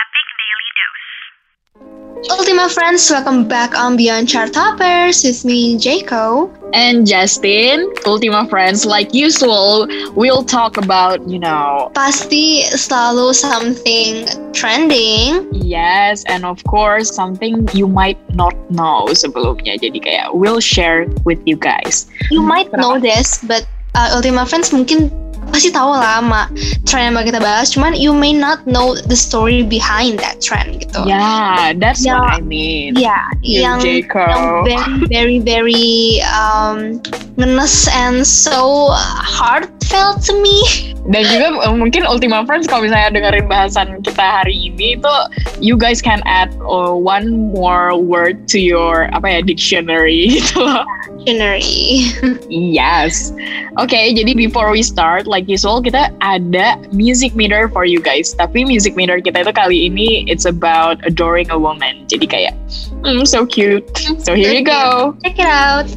Epic Daily Dose. Ultima friends, welcome back on Beyond Chart Toppers with me, Jaco. And Justin, Ultima friends, like usual, we'll talk about, you know, Pasti selalu something trending. yes, and of course, something you might not know sebelumnya. Jadi kayak we'll share with you guys. You might know this, but uh, Ultima friends mungkin pasti tahu lah sama trend yang bakal kita bahas. Cuman you may not know the story behind that trend gitu. Yeah, that's Yeah. what I mean. Ya, You, yang yang very very very um, ngenes and so heartfelt to me. Dan juga uh, mungkin Ultima Friends kalau misalnya dengerin bahasan kita hari ini itu you guys can add uh, one more word to your apa ya dictionary gitu loh. Dictionary. Yes. Oke, jadi before we start, like usual kita ada music meter for you guys. Tapi music meter kita itu kali ini it's about adoring a woman. Jadi kayak, mm, so cute. So here you go. Check it out.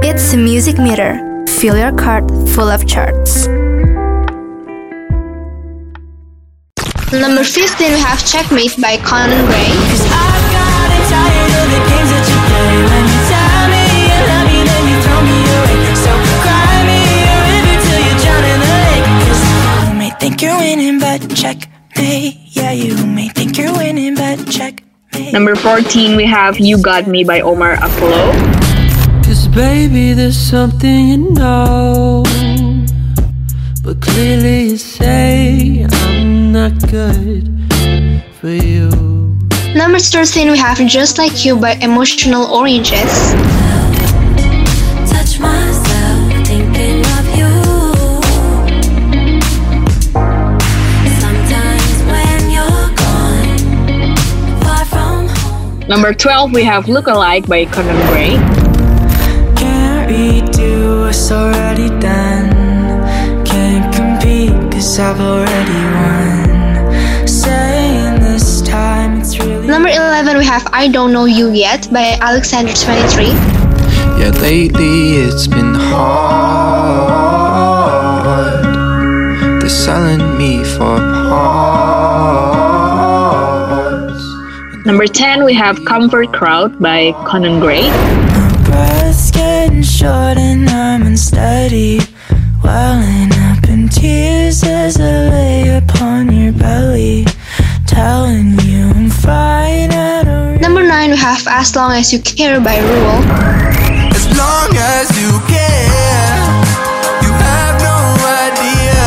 It's a music meter. Fill your card full of charts. Number 15, we have Checkmate by Conan Gray. I've gotten tired of the games that you play. When you tell me you love me, then you throw me away. So cry me a river till you drown in the lake. 'Cause you may think you're winning, but check me. Yeah, you may think you're winning, but check me. Number 14, we have You Got Me by Omar Apollo. Cause baby, there's something you know. But clearly you say I'm not good for you. Number 13, we have Just Like You by Emotional Oranges. Touch myself, thinking of you. Sometimes when you're gone, far from home. Number 12, we have Look Alike by Conan Gray. Can't redo what's already done. Can't compete cause I've already won. Saying this time it's really. Number 11, we have I Don't Know You Yet by Alexander23. Yeah, lately it's been hard. They're selling me for parts. Number 10, we have Comfort Crowd by Conan Gray. Breath's getting short and I'm unsteady. Welling up in tears as I lay upon your belly. Telling you I'm fine, I don't Number 9, we have As Long As You Care by Rule. As long as you care, you have no idea.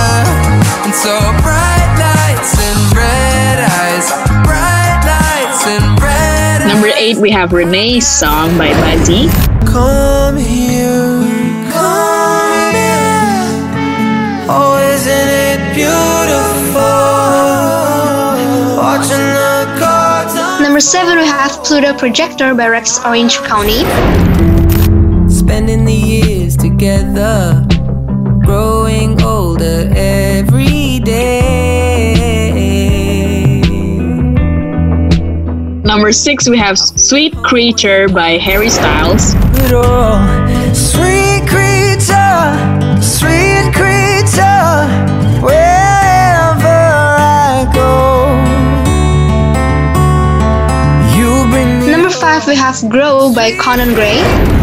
And so bright lights and red eyes, bright lights and red Number 8, we have Renee's song by Bazzi. Come here, come here. Oh, isn't it beautiful? Watching the cards Number 7, we have Pluto Projector by Rex Orange County. Spending the years together, growing older every day. Number 6, we have Sweet Creature by Harry Styles. But oh, sweet creature, sweet creature, wherever I go. Number 5, we have Grow by Conan Gray.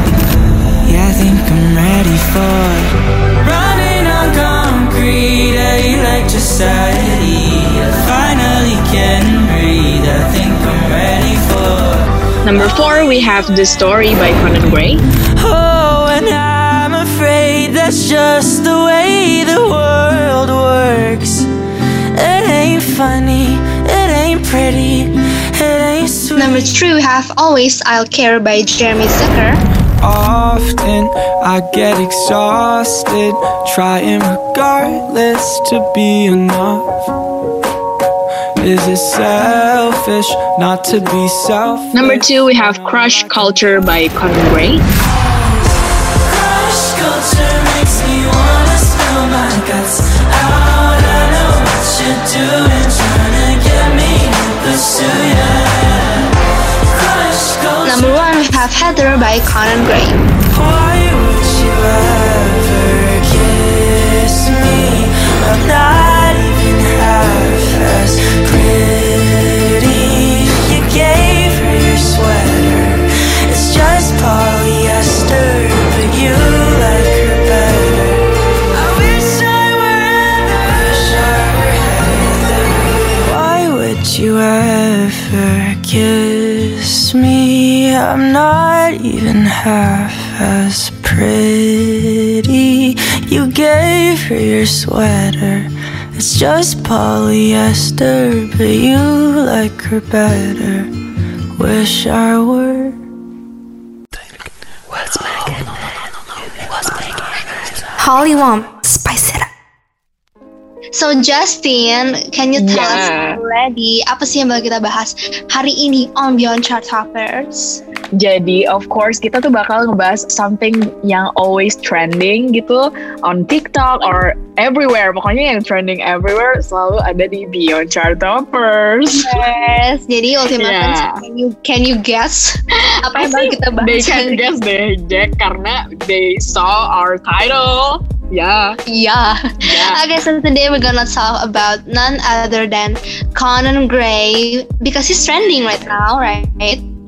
Number 4, we have The Story by Conan Gray. Oh, and I'm afraid that's just the way the world works. It ain't funny. It ain't pretty. It ain't sweet. Number 3, we have Always I'll Care by Jeremy Zucker. Often I get exhausted, trying regardless to be enough. Is it selfish not to be selfish? Number 2, we have Crush Culture by Conan Gray. Crush culture makes me wanna spill my guts out. I know what you're doing, trying to get me to pursue ya. Number 1, we have Heather by Conan Gray. Why would you ever kiss me? I'm not even you kiss me. I'm not even half as pretty. You gave her your sweater. It's just polyester, but you like her better. Wish I were. Oh, Holly Wom, spice it up. So Justin, can you tell us Yeah. already apa sih yang bakal kita bahas hari ini on Beyond Chart Toppers? Jadi of course kita tuh bakal ngebahas something yang always trending gitu on TikTok or everywhere. Pokoknya yang trending everywhere selalu ada di Beyond Chart Toppers. Yes, jadi Ultima Yeah. Friends, can you can you guess apa yang bakal kita bahas? They can guess deh, Jack, karena they saw our title. Ya, Yeah. ya. Okay, so today we're gonna talk about none other than Conan Gray because he's trending right now, right?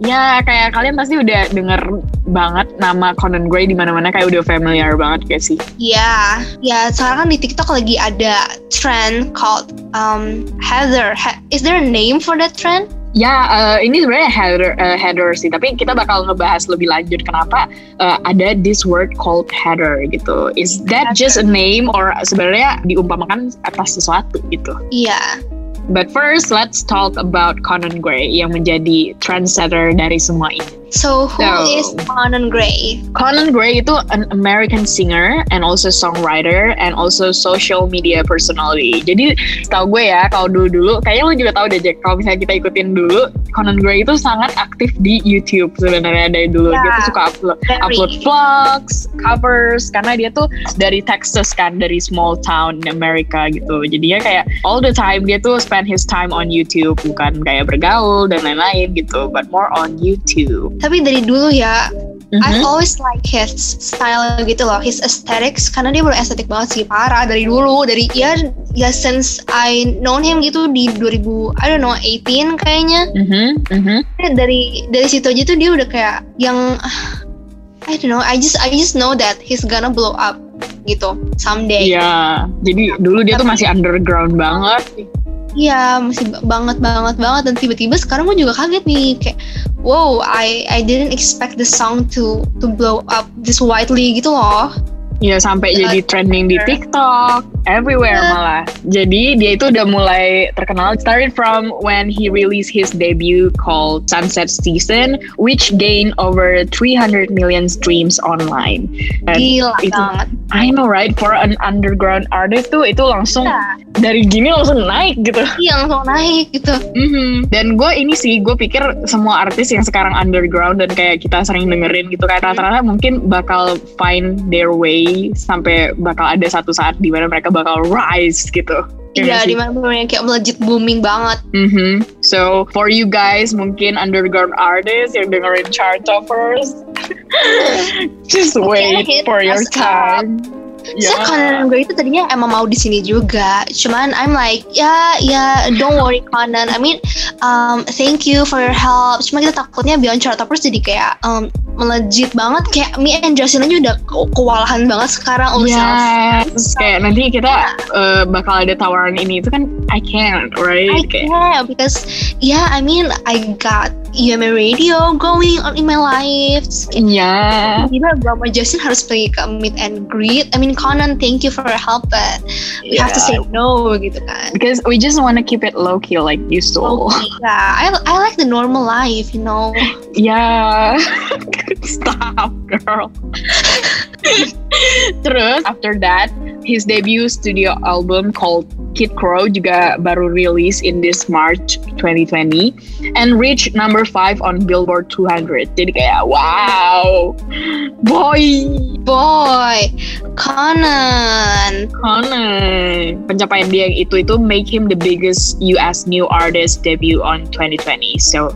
Ya, kayak kalian pasti udah denger banget nama Conan Gray di mana-mana kayak udah familiar banget kayak sih. Ya, ya sekarang kan di TikTok lagi ada trend called um, Heather. Ha- Is there a name for that trend? Ya, eh, ini sebenarnya header, eh, header sih, tapi kita bakal ngebahas lebih lanjut kenapa eh, ada this word called header gitu. Is that just a name or sebenarnya diumpamakan atas sesuatu gitu? Iya. But first, let's talk about Conan Gray yang menjadi trendsetter dari semua ini. So who So- is Conan Gray? Conan Gray itu an American singer and also songwriter and also social media personality. Jadi setahu gue ya kalau dulu dulu kayaknya lo juga tahu deh Jack kalau misalnya kita ikutin dulu Conan Gray itu sangat aktif di YouTube sebenarnya dari dulu dia Ya, tuh suka upload very. upload vlogs, covers karena dia tuh dari Texas kan dari small town in America gitu. Jadinya kayak all the time dia tuh spend his time on YouTube bukan kayak bergaul dan lain-lain gitu, but more on YouTube. Tapi dari dulu ya, I've Mhm. always like his style gitu loh, his aesthetics karena dia bener estetik banget sih parah dari dulu dari ya ya since I known him gitu di 2000 I don't know 18 kayaknya Mhm, mhm. Ya, dari dari situ aja tuh dia udah kayak yang I don't know I just I just know that he's gonna blow up gitu someday. Iya, jadi dulu dia tuh masih underground banget. Iya, masih ba- banget banget banget dan tiba-tiba sekarang gue juga kaget nih kayak wow, I I didn't expect the song to to blow up this widely gitu loh. Iya sampai Ya, jadi trending di TikTok, everywhere Iya. malah. Jadi dia itu udah mulai terkenal. Started from when he released his debut called Sunset Season, which gained over 300 million streams online. Dan Gila itu- banget. I know right, for an underground artist tuh itu langsung Iya, dari gini langsung naik gitu. iya langsung naik gitu. Mhm. Dan gue ini sih, gue pikir semua artis yang sekarang underground dan kayak kita sering dengerin gitu kayak rata-rata mungkin bakal find their way sampai bakal ada satu saat di mana mereka bakal rise gitu. Iya, di mana kayak melejit booming banget. Mhm. So for you guys mungkin underground artists yang dengerin chart toppers, just wait for your us up. Time. Saya Conan Gray itu tadinya emang mau di sini juga, cuman I'm like ya ya don't worry Conan. I mean um, thank you for your help. Cuma kita takutnya Beyond Chart Toppers jadi kayak um, melejit banget kayak me and Justin aja udah ke- kewalahan banget sekarang urusan Ya, terus kayak nanti kita eh, bakal ada tawaran ini itu kan I can't, right? I can't because yeah I mean I got UMA radio going on in my life. Terus kayak Iya. tiba-tiba gue sama Justin harus pergi ke meet and greet. I mean Conan thank you for your help but we have to say no gitu kan. Because we just want to keep it low key like usual. Yeah, I I like the normal life, you know. Yeah. Stop, girl. Terus after that, his debut studio album called Kid Crow juga baru rilis in this March 2020 and reached number 5 on Billboard 200. Jadi kayak wow. Boy, Boy, Conan. Conan. Pencapaian dia yang itu itu make him the biggest US new artist debut on 2020. So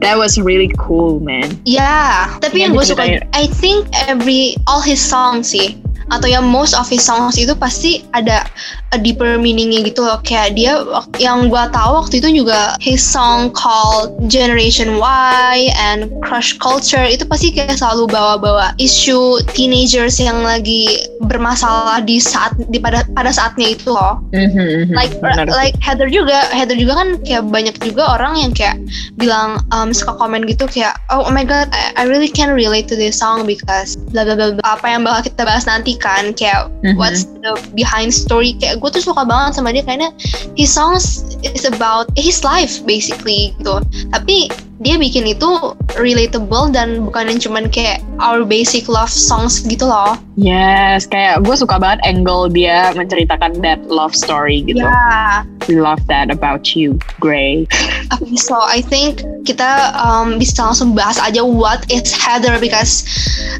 that was really cool, man. Yeah, tapi yang gue suka. I think every all his songs sih, atau yang most of his songs itu pasti ada a deeper meaningnya gitu loh kayak dia yang gua tahu waktu itu juga his song called Generation Y and Crush Culture itu pasti kayak selalu bawa-bawa isu teenagers yang lagi bermasalah di saat di pada pada saatnya itu loh Mhm, mhm, like benar. like Heather juga Heather juga kan kayak banyak juga orang yang kayak bilang um, suka komen gitu kayak oh, my god I, I really can relate to this song because bla bla bla. apa yang bakal kita bahas nanti kan kayak Mhm. what's the behind story kayak gue tuh suka banget sama dia karena his songs is about his life basically gitu tapi dia bikin itu relatable dan bukan yang cuman kayak our basic love songs gitu loh Yes, kayak gue suka banget angle dia menceritakan that love story gitu. ya We love that about you, Gray. Okay, so I think kita um, bisa langsung bahas aja what is Heather because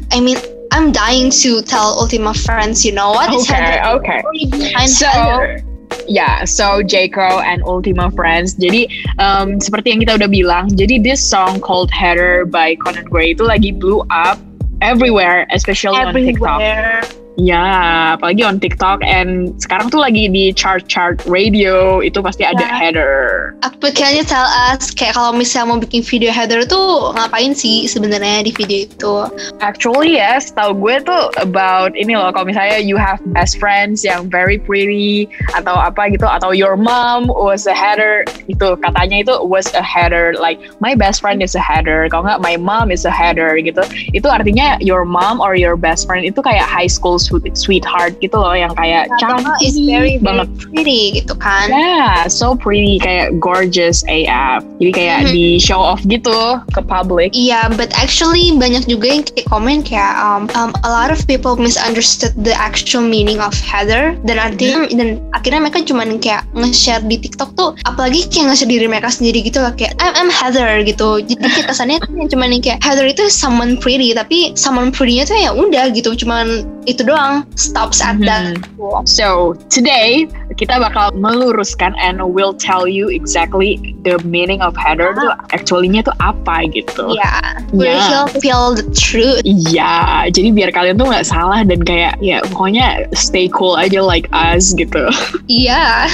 I mean I'm dying to tell Ultima Friends, you know what Okay, okay. So, Heather. yeah, so J. Crow and Ultima Friends. Jadi um, seperti yang kita udah bilang, jadi this song called Heather by Conan Gray itu lagi blew up everywhere, especially on TikTok. Ya, apalagi on TikTok and sekarang tuh lagi di chart-chart radio itu pasti ada Ya. Heather. Apa can you tell us kayak kalau misalnya mau bikin video Heather tuh ngapain sih sebenarnya di video itu? Actually yes, tahu gue tuh about ini loh kalau misalnya you have best friends yang very pretty atau apa gitu atau your mom was a header itu katanya itu was a header like my best friend is a header kalau nggak my mom is a header gitu itu artinya your mom or your best friend itu kayak high school sweet- sweetheart gitu loh yang kayak Atau cantik is very very banget pretty gitu kan? Yeah, so pretty kayak gorgeous AF. Jadi kayak Mhm. di show off gitu ke public. Iya, but actually banyak juga yang kayak komen kayak um, um, a lot of people misunderstood the actual meaning of Heather dan artinya dan akhirnya mereka cuman kayak nge-share di TikTok tuh apalagi kayak nge-share diri mereka sendiri gitu loh kayak I'm, I'm Heather gitu. Jadi kayak kesannya cuman yang kayak Heather itu someone pretty tapi someone pretty-nya tuh ya udah gitu cuman itu doang stops at that. Mm-hmm. So today kita bakal meluruskan and will tell you exactly the meaning of header tuh actually-nya tuh apa gitu. Yeah, we Yeah. feel feel the truth. Iya, jadi biar kalian tuh nggak salah dan kayak ya pokoknya stay cool aja like us gitu. Iya.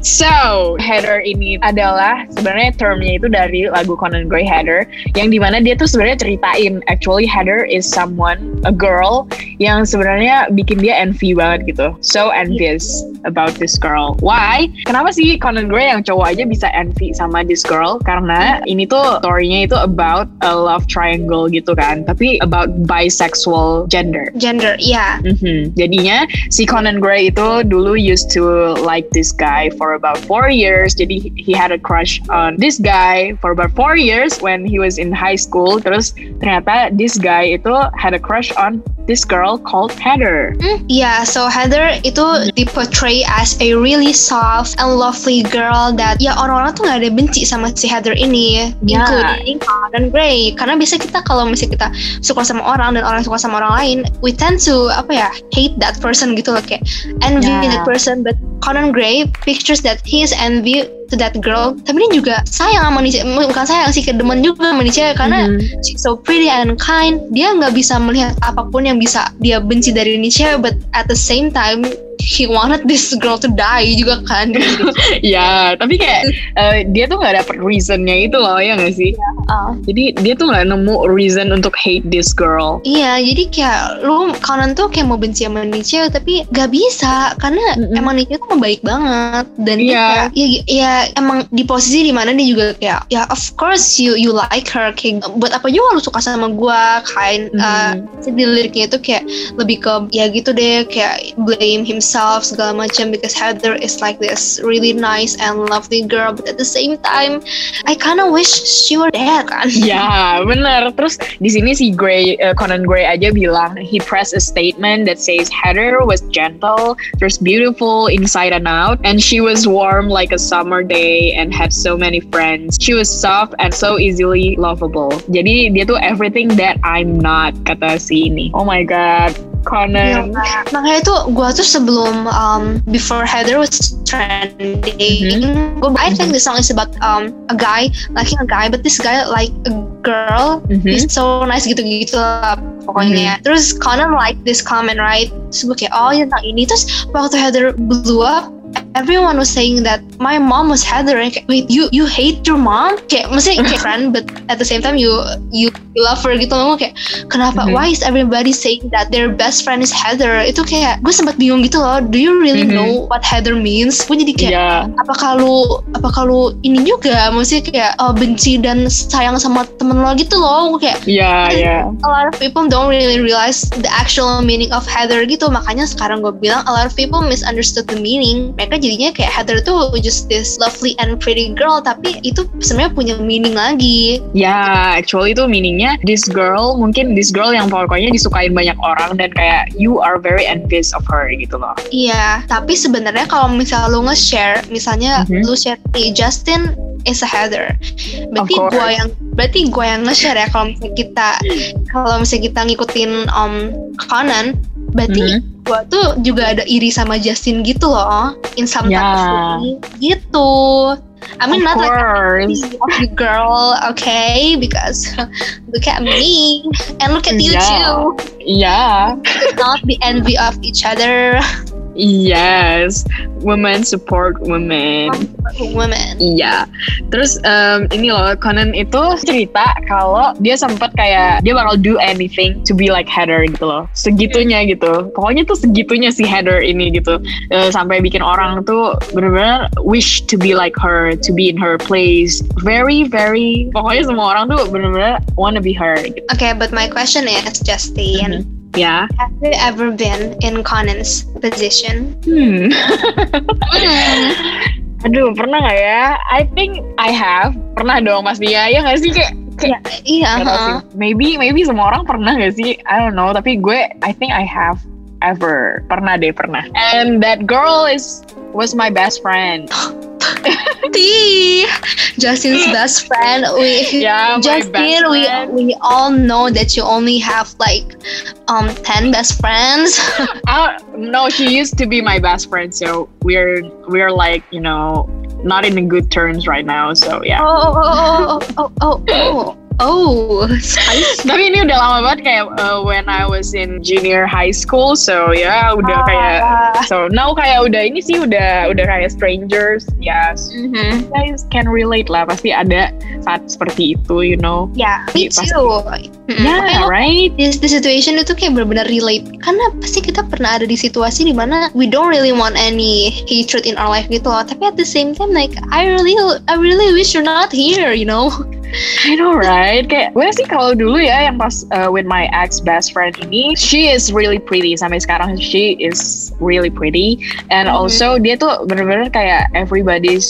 So, header ini adalah sebenarnya termnya itu dari lagu Conan Gray Heather yang di mana dia tuh sebenarnya ceritain actually Heather is someone a girl yang sebenarnya bikin dia envy banget gitu. So envious about this girl. Why? Kenapa sih Conan Gray yang cowok aja bisa envy sama this girl? Karena ini tuh story-nya itu about a love triangle gitu kan, tapi about bisexual gender. Gender, iya. Mhm. Jadinya si Conan Gray itu dulu used to like this guy for about four years. Jadi he had a crush on this guy for about four years when he was in high school. Terus ternyata this guy itu had a crush on this girl called Heather. Hmm, Yeah, so Heather itu diportray as a really soft and lovely girl that ya orang-orang tuh nggak ada benci sama si Heather ini, Ya. including Conan Gray. Karena biasa kita kalau misalnya kita suka sama orang dan orang suka sama orang lain, we tend to apa ya hate that person gitu loh kayak envy Ya. that person. But Conan Gray pictures that he is envy to that girl. Tapi dia juga sayang sama Nietzsche, bukan sayang sih kedemen juga sama Nietzsche karena Mhm. she's so pretty and kind dia nggak bisa melihat apa pun yang bisa dia benci dari Nietzsche but at the same time he wanted this girl to die juga kan ya, tapi kayak eh, dia tuh nggak dapet reasonnya itu loh ya nggak sih? Ah. Jadi dia tuh nggak nemu reason untuk hate this girl. Iya, jadi kayak lu kanan tuh kayak mau benci sama Nietzsche tapi gak bisa karena Mm-mm. emang Nietzsche tuh baik banget dan dia Iya. kayak, ya, ya emang di posisi di mana dia juga kayak ya of course you you like her kayak buat apa juga lu suka sama gua kain Mhm. di liriknya itu kayak lebih ke ya gitu deh kayak blame himself segala macam because Heather is like this really nice and lovely girl but at the same time I kinda wish she were there kan Ya, bener. Terus di sini si Gray, eh, Conan Gray aja bilang he pressed a statement that says Heather was gentle, terus beautiful inside and out, and she was warm like a summer day and had so many friends. She was soft and so easily lovable. Jadi dia tuh everything that I'm not kata si ini. Oh my god, Conan. Iya, makanya tuh gue tuh sebelum um, before Heather was trending, gue I think the song is about um, a guy liking a guy, but this guy like a girl. Mhm. He's so nice gitu-gitu lah pokoknya. Terus Conan like this comment right, terus gue kayak oh ya tentang ini terus waktu Heather blew up everyone was saying that my mom was Heather kayak wait you you hate your mom kayak maksudnya kayak friend but at the same time you you, love her gitu loh kayak kenapa Mhm. why is everybody saying that their best friend is Heather itu kayak gue sempat bingung gitu loh do you really Mhm. know what Heather means gue jadi kayak Iya. apa kalau apa kalau ini juga maksudnya kayak uh, benci dan sayang sama temen lo gitu loh Gue kayak Iya, iya. a lot of people don't really realize the actual meaning of Heather gitu makanya sekarang gue bilang a lot of people misunderstood the meaning mereka jadinya kayak Heather tuh just this lovely and pretty girl tapi itu sebenarnya punya meaning lagi Ya, actually itu meaningnya this girl, mungkin this girl yang pokoknya disukain banyak orang dan kayak you are very envious of her gitu loh. iya tapi sebenarnya kalau misalnya lu nge-share misalnya Mhm. lu share Justin is a Heather berarti gue yang berarti gue yang nge-share ya kalau misalnya kita kalau misalnya kita ngikutin um, Conan berarti Mhm. gue tuh juga ada iri sama Justin gitu loh in some way gitu I mean of not like course. of you girl okay because look at me and look at you Yeah. too Iya. not be envy of each other Yes. Women support women. women Iya. Terus em, ini loh Conan itu cerita kalau dia sempat kayak dia bakal do anything to be like Heather gitu loh. Segitunya gitu. Pokoknya tuh segitunya si Heather ini gitu. Eh, sampai bikin orang tuh bener-bener wish to be like her, to be in her place. Very very. Pokoknya semua orang tuh bener-bener wanna be her. Gitu. okay but my question is Justin Ya. have you ever been in Conan's position Hmm. Aduh, pernah nggak ya? I think I have. Pernah dong pastinya. Ya nggak sih kayak kayak iya tau sih. huh? Maybe maybe semua orang pernah gak sih? I don't know. Tapi gue I think I have ever pernah deh pernah. And that girl is was my best friend. T Justin's best friend we Yeah, Justin, we friend. we all know that you only have like um ten best friends. Uh, no, she used to be my best friend. So we're we're like you know not in good terms right now. So yeah. Oh oh oh oh oh oh oh spicy. Tapi ini udah lama banget kayak uh, when I was in junior high school. So ya udah kayak Ah. so now kayak udah ini sih udah udah kayak strangers. Ya, Mhm. you guys can relate lah. Pasti ada saat seperti itu, you know. Yeah, me Pasti. too. Yeah, right. di, di situation itu kayak benar-benar relate karena pasti kita pernah ada di situasi di mana we don't really want any hatred in our life gitu loh tapi at the same time like I really I really wish you're not here you know I know right. Kayak gue sih kalau dulu ya yang pas uh, with my ex best friend ini, she is really pretty sampai sekarang. She is really pretty. And Mhm. also dia tuh bener-bener kayak everybody's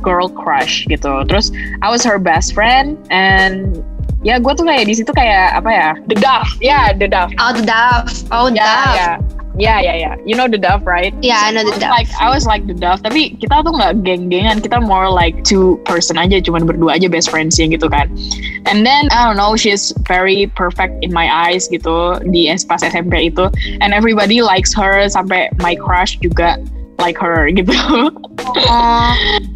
girl crush gitu. Terus I was her best friend and ya gue tuh kayak di situ kayak apa ya? The dove ya the dove oh the dove oh ya dove ya ya ya ya you know the dove right? Yeah I know the dove. like I was like the dove. Tapi kita tuh nggak geng-gengan. Kita more like two person aja cuman berdua aja best friends ya gitu kan. And then I don't know she's very perfect in my eyes gitu di pas SMP itu. And everybody likes her sampai my crush juga like her gitu.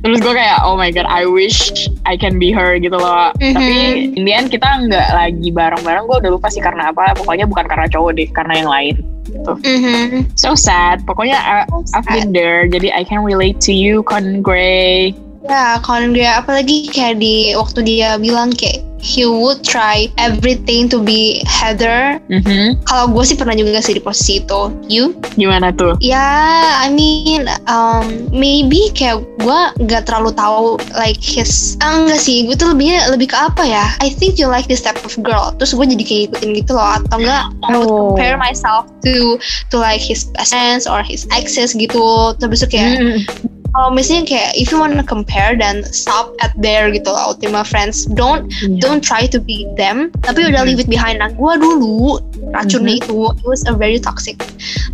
Terus gue kayak oh my god I wish I can be her gitu loh. Mhm. tapi in the end kita nggak lagi bareng-bareng. Gue udah lupa sih karena apa. Pokoknya bukan karena cowok deh karena yang lain mhm. so sad. Pokoknya I, I've been there. Jadi I can relate to you Con Gray. Ya, Conan Gray. Apalagi kayak di waktu dia bilang kayak he would try everything to be Heather. Mhm. Kalau gue sih pernah juga sih di posisi itu. You? gimana tuh Ya, I mean, um, maybe kayak gue gak terlalu tahu like his, ah, enggak sih, gue tuh lebihnya lebih ke apa ya? I think you like this type of girl. Terus gue jadi kayak ikutin gitu loh, atau enggak? I would Oh. compare myself to to like his friends or his exes gitu. Terus kayak Mm. Kalau misalnya kayak if you wanna compare dan stop at there gitu lah Ultima Friends don't Iya. don't try to be them tapi udah Mhm. leave it behind nah gue dulu racunnya Mhm. itu it was a very toxic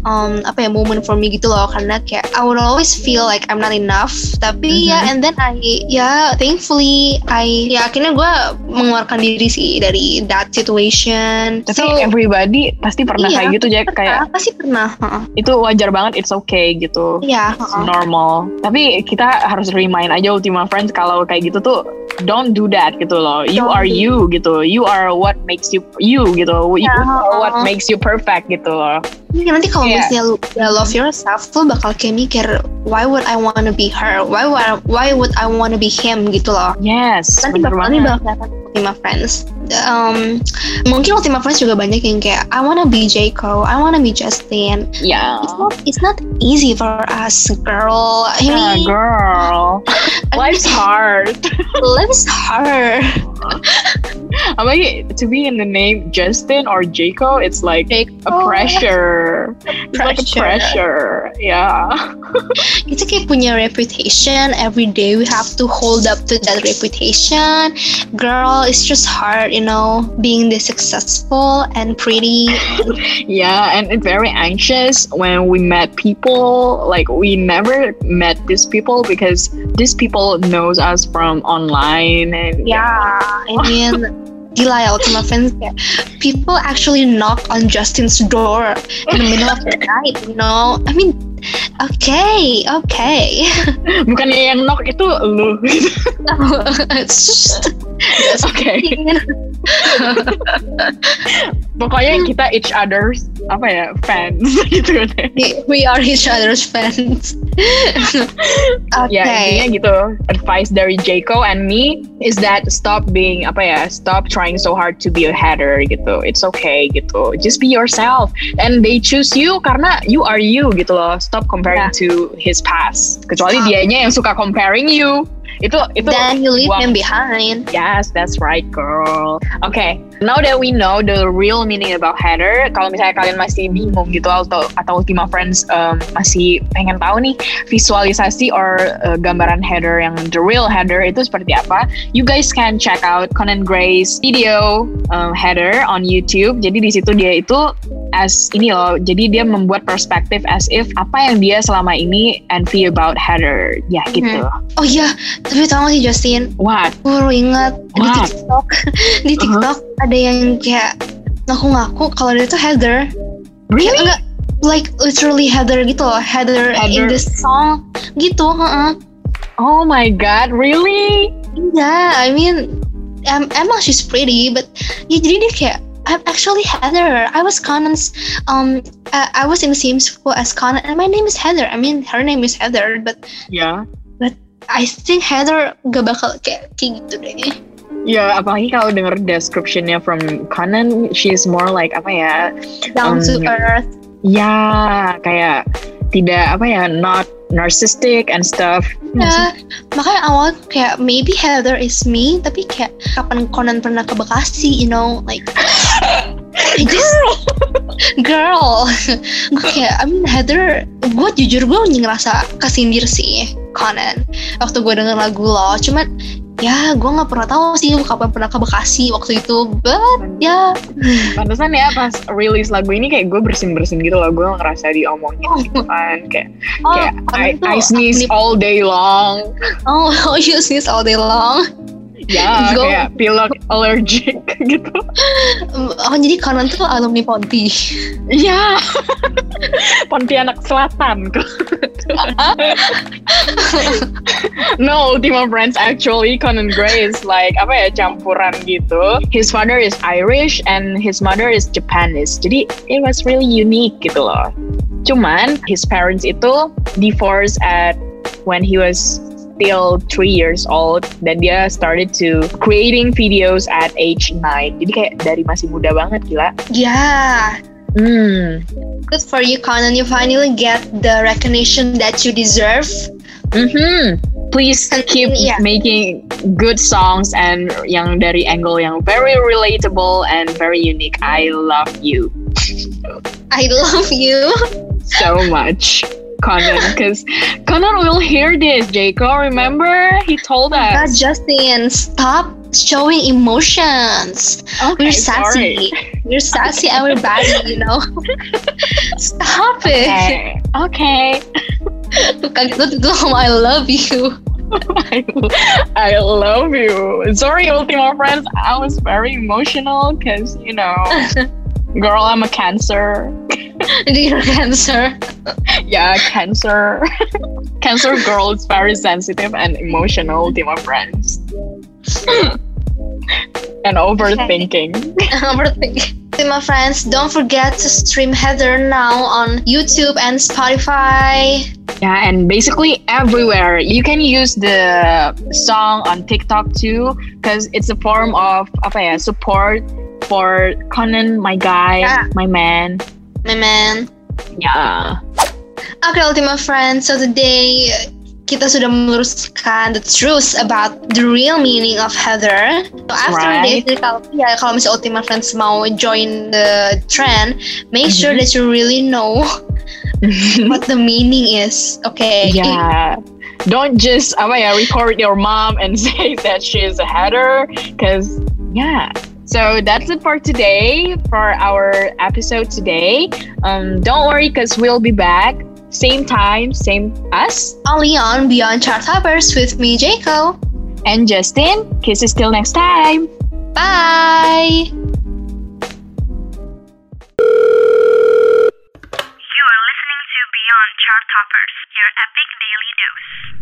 um, apa ya moment for me gitu loh karena kayak I would always feel like I'm not enough tapi ya Mhm. and then I ya thankfully I ya akhirnya gue mengeluarkan diri sih dari that situation tapi So, everybody pasti pernah Iya, kayak gitu Jack kayak apa sih pernah itu wajar banget it's okay gitu Iya, It's heeh. normal tapi kita harus remind aja Ultima Friends kalau kayak gitu tuh don't do that gitu loh you Don't are do. you gitu you are what makes you you gitu you Yeah. are what makes you perfect gitu loh Ini nanti kalau Iya. misalnya lu udah love yourself, lu bakal kayak mikir, why would I wanna be her? Why would I, why would I wanna be him gitu loh. Yes, Nanti bakal banget. bakal kelihatan Ultima Friends. Um, mungkin Ultima Friends juga banyak yang kayak, I wanna be J Cole, I wanna be Justin. Ya. It's not, it's not easy for us, girl. I Yeah, mean, girl. Life's hard. life's hard. Apalagi to be in the name Justin or Jaco, it's like J. a pressure. It's like a Pressure. pressure. Yeah. Kita kayak punya reputation. Every day we have to hold up to that reputation. Girl, it's just hard, you know, being this successful and pretty. Yeah, and very anxious when we met people. Like we never met these people because these people knows us from online and Yeah, I mean, gila ya Ultima Friends people actually knock on Justin's door in the middle of the night, you know. I mean, okay, okay. bukannya yang knock itu lu. Oke. Pokoknya kita each other's apa ya fans gitu deh. We- we are each other's friends. Ya intinya okay. gitu. Advice dari Jaco and me is that stop being apa ya, stop trying so hard to be a hater gitu. It's okay gitu. Just be yourself. And they choose you karena you are you gitu loh. Stop comparing Yeah. to his past. Kecuali Ah. dianya yang suka comparing you. Itu itu Then you leave him behind. Yes, that's right, girl. Okay, now that we know the real meaning about header, kalau misalnya kalian masih bingung gitu atau atau Ultima Friends um, masih pengen tahu nih visualisasi or uh, gambaran header yang the real header itu seperti apa, you guys can check out Conan Gray's video um, header on YouTube. Jadi di situ dia itu as ini loh, jadi dia membuat perspektif as if apa yang dia selama ini envy about header, ya gitu. Oh iya, tapi tau gak sih Justin? What? Gue baru ingat di What? TikTok, di TikTok ada yang kayak ngaku-ngaku kalau dia itu Heather. Really? Kayak enggak, like literally Heather gitu loh, Heather, in Heather. the song gitu. heeh. Oh my god, really? Yeah, I mean, em emang she's pretty, but ya jadi dia kayak I'm actually Heather. I was Conan's um I, I was in the same school as Conan and my name is Heather. I mean her name is Heather, but Ya. I think Heather gak bakal kayak kayak gitu deh. Ya, apalagi kalau denger descriptionnya from Conan, she's more like apa ya? Down to Um, earth. Ya, kayak tidak apa ya, not narcissistic and stuff. Ya, makanya awal kayak maybe Heather is me, tapi kayak kapan Conan pernah ke Bekasi, you know, like I just girl, gue kayak I mean Heather, gue jujur gue ngerasa kesindir sih Conan waktu gue denger lagu lo, cuman ya gue nggak pernah tahu sih kapan pernah ke Bekasi waktu itu, but ya Pantesan ya pas rilis lagu ini kayak gue bersin-bersin gitu loh, gue ngerasa diomongin gitu kan. Kayak, oh, kayak I, I sneeze all day long. oh, oh you sneeze all day long. Ya, Go. kayak pilek allergic gitu. Oh jadi Conan tuh alumni Ponti. Iya. Pontianak Selatan. no, Ultima Friends actually Conan Gray is like apa ya campuran gitu. His father is Irish and his mother is Japanese. Jadi it was really unique gitu loh. Cuman his parents itu divorced at when he was still three years old dan dia started to creating videos at age 9 jadi kayak dari masih muda banget gila Yeah, hmm good for you, Conan. You finally get the recognition that you deserve. Mhm. Please keep Yeah. making good songs and yang dari angle yang very relatable and very unique. I love you I love you. so much, Conan. Because Conan will hear this. Jaco, remember he told oh God, us. Justin, stop showing emotions. Okay, We're sassy. We're sassy, and we're bad. You know. stop it. Okay. Okay. Kaget banget itu ngomong I love you. I, I love you. Sorry, Ultima friends. I was very emotional because you know, girl, I'm a Cancer. Jadi cancer. yeah, cancer. cancer girl is very sensitive and emotional to my friends. and overthinking. Overthinking. Ultima friends, don't forget to stream Heather now on YouTube and Spotify. Yeah, and basically everywhere. You can use the song on TikTok too, because it's a form of apa ya, support for Conan, my guy, Yeah. my man. My man. Yeah. Okay, Ultima friends. So today kita sudah meluruskan the truth about the real meaning of Heather. So after Right. this, kalau ya kalau misalnya Ultima friends mau join the trend, make sure Mhm. that you really know what the meaning is. Okay. yeah. Don't just apa ya, record your mom and say that she is a hater, because yeah. So that's it for today for our episode today. Um, don't worry, because we'll be back same time, same us. Only on Beyond Chart Toppers with me, Jaco. And Justin, kisses till next time. Bye. You are listening to Beyond Chart Toppers, your epic daily dose.